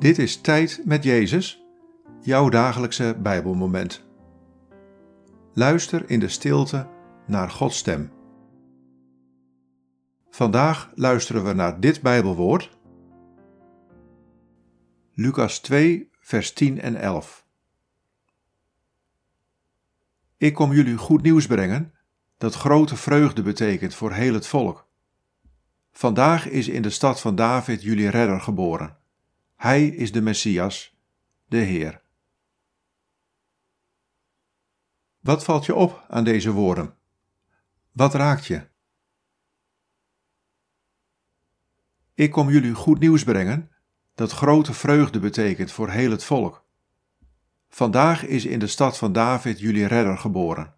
Dit is Tijd met Jezus, jouw dagelijkse Bijbelmoment. Luister in de stilte naar Gods stem. Vandaag luisteren we naar dit Bijbelwoord. Lucas 2, vers 10 en 11. Ik kom jullie goed nieuws brengen, dat grote vreugde betekent voor heel het volk. Vandaag is in de stad van David jullie redder geboren. Hij is de Messias, de Heer. Wat valt je op aan deze woorden? Wat raakt je? Ik kom jullie goed nieuws brengen, dat grote vreugde betekent voor heel het volk. Vandaag is in de stad van David jullie redder geboren.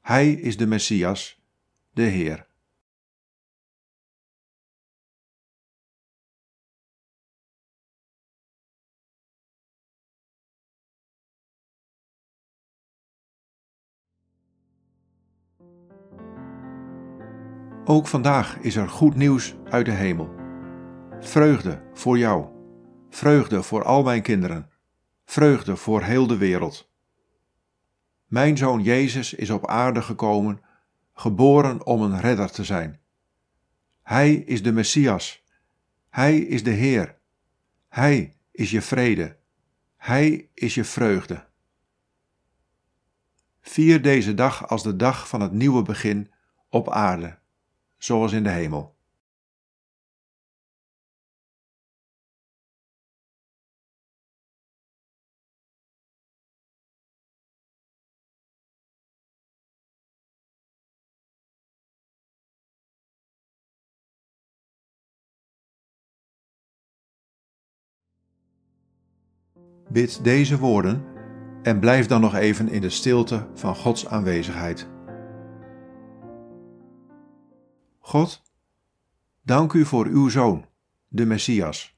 Hij is de Messias, de Heer. Ook vandaag is er goed nieuws uit de hemel. Vreugde voor jou. Vreugde voor al mijn kinderen. Vreugde voor heel de wereld. Mijn zoon Jezus is op aarde gekomen, geboren om een redder te zijn. Hij is de Messias. Hij is de Heer. Hij is je vrede. Hij is je vreugde. Vier deze dag als de dag van het nieuwe begin op aarde zoals in de hemel. Bid deze woorden en blijf dan nog even in de stilte van Gods aanwezigheid. God, dank u voor uw Zoon, de Messias.